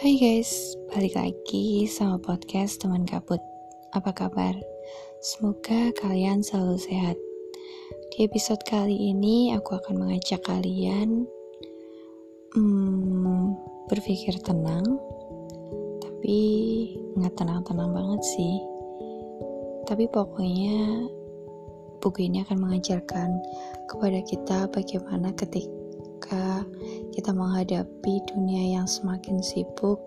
Hai guys, balik lagi sama podcast teman kabut. Apa kabar? Semoga kalian selalu sehat. Di episode kali ini aku akan mengajak kalian hmm, berpikir tenang, tapi nggak tenang-tenang banget sih. Tapi pokoknya buku ini akan mengajarkan kepada kita bagaimana ketika kita menghadapi dunia yang semakin sibuk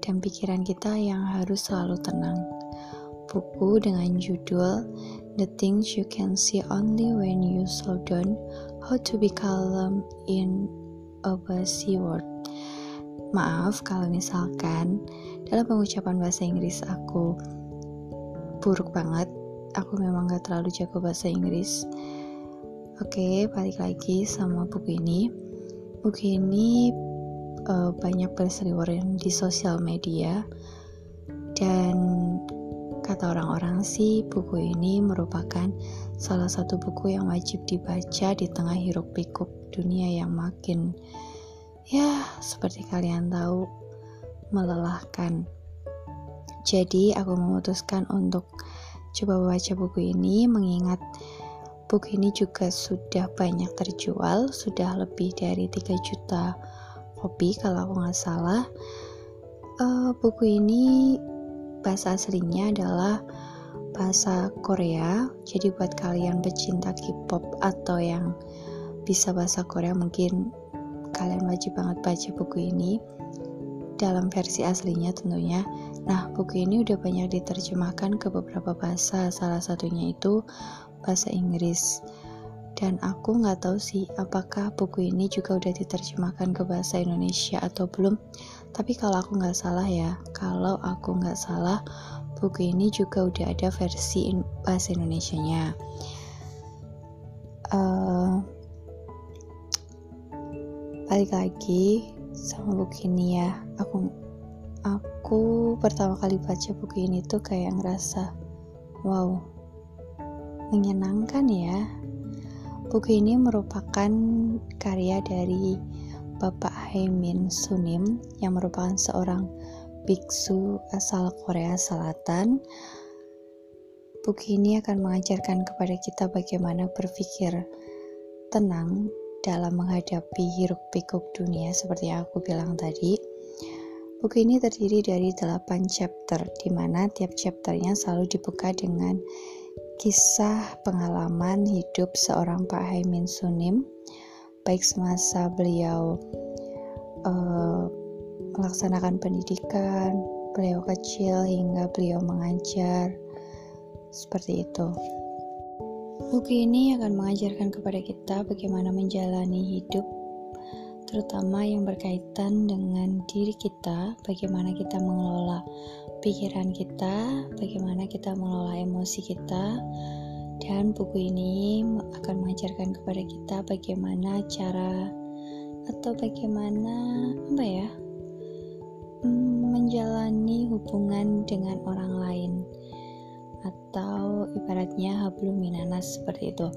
dan pikiran kita yang harus selalu tenang. Buku dengan judul The Things You Can See Only When You Slow Down How to Be Calm in a Busy World. Maaf kalau misalkan dalam pengucapan bahasa Inggris aku buruk banget. Aku memang gak terlalu jago bahasa Inggris Oke, balik lagi sama buku ini. Buku ini uh, banyak berseliweran di sosial media dan kata orang-orang sih buku ini merupakan salah satu buku yang wajib dibaca di tengah hiruk pikuk dunia yang makin ya seperti kalian tahu melelahkan. Jadi aku memutuskan untuk coba baca buku ini mengingat Buku ini juga sudah banyak terjual, sudah lebih dari 3 juta kopi kalau aku nggak salah. Uh, buku ini bahasa aslinya adalah bahasa Korea. Jadi buat kalian pecinta K-pop atau yang bisa bahasa Korea mungkin kalian wajib banget baca buku ini dalam versi aslinya tentunya. Nah, buku ini udah banyak diterjemahkan ke beberapa bahasa, salah satunya itu bahasa Inggris. Dan aku nggak tahu sih apakah buku ini juga udah diterjemahkan ke bahasa Indonesia atau belum. Tapi kalau aku nggak salah ya kalau aku nggak salah buku ini juga udah ada versi bahasa Indonesia nya uh, balik lagi sama buku ini ya. Aku aku pertama kali baca buku ini tuh kayak ngerasa wow menyenangkan ya. Buku ini merupakan karya dari Bapak Haimin Sunim yang merupakan seorang biksu asal Korea Selatan. Buku ini akan mengajarkan kepada kita bagaimana berpikir tenang dalam menghadapi hiruk pikuk dunia seperti yang aku bilang tadi. Buku ini terdiri dari 8 chapter, di mana tiap chapternya selalu dibuka dengan kisah pengalaman hidup seorang Pak Haimin Sunim, baik semasa beliau uh, melaksanakan pendidikan, beliau kecil hingga beliau mengajar, seperti itu. Buku ini akan mengajarkan kepada kita bagaimana menjalani hidup terutama yang berkaitan dengan diri kita, bagaimana kita mengelola pikiran kita, bagaimana kita mengelola emosi kita, dan buku ini akan mengajarkan kepada kita bagaimana cara atau bagaimana apa ya hmm, menjalani hubungan dengan orang lain. Atau ibaratnya hablum minanas seperti itu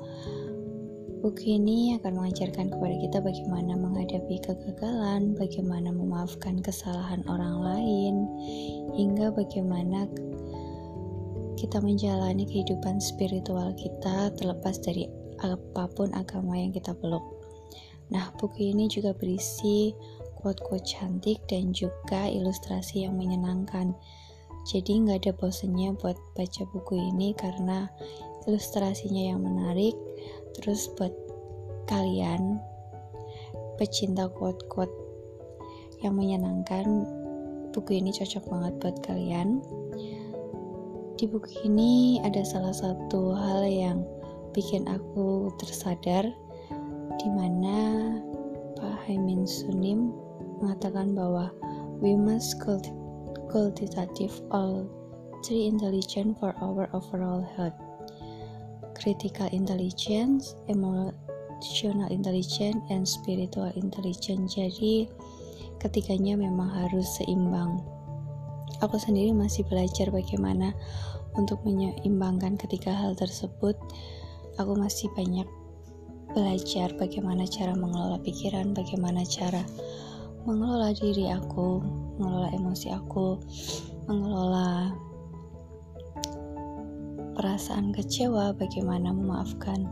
Buku ini akan mengajarkan kepada kita bagaimana menghadapi kegagalan, bagaimana memaafkan kesalahan orang lain, hingga bagaimana kita menjalani kehidupan spiritual kita terlepas dari apa pun agama yang kita peluk. Nah, buku ini juga berisi quote-quote cantik dan juga ilustrasi yang menyenangkan. Jadi nggak ada bosannya buat baca buku ini karena ilustrasinya yang menarik, Terus buat kalian pecinta quote-quote yang menyenangkan, buku ini cocok banget buat kalian. Di buku ini ada salah satu hal yang bikin aku tersadar di mana Pak Haimin Sunim mengatakan bahwa we must cultivate all three intelligence for our overall health critical intelligence, emotional intelligence, and spiritual intelligence. Jadi ketiganya memang harus seimbang. Aku sendiri masih belajar bagaimana untuk menyeimbangkan ketiga hal tersebut. Aku masih banyak belajar bagaimana cara mengelola pikiran, bagaimana cara mengelola diri aku, mengelola emosi aku, mengelola perasaan kecewa, bagaimana memaafkan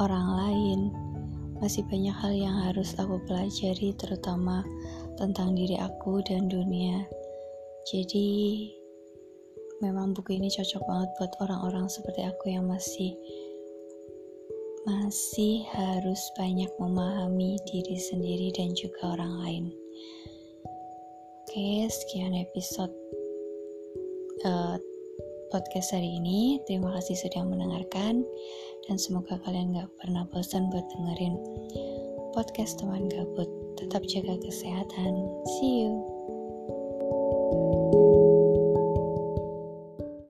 orang lain. Masih banyak hal yang harus aku pelajari, terutama tentang diri aku dan dunia. Jadi, memang buku ini cocok banget buat orang-orang seperti aku yang masih masih harus banyak memahami diri sendiri dan juga orang lain. Oke, sekian episode uh, podcast hari ini. Terima kasih sudah mendengarkan dan semoga kalian gak pernah bosan buat dengerin podcast teman gabut. Tetap jaga kesehatan. See you.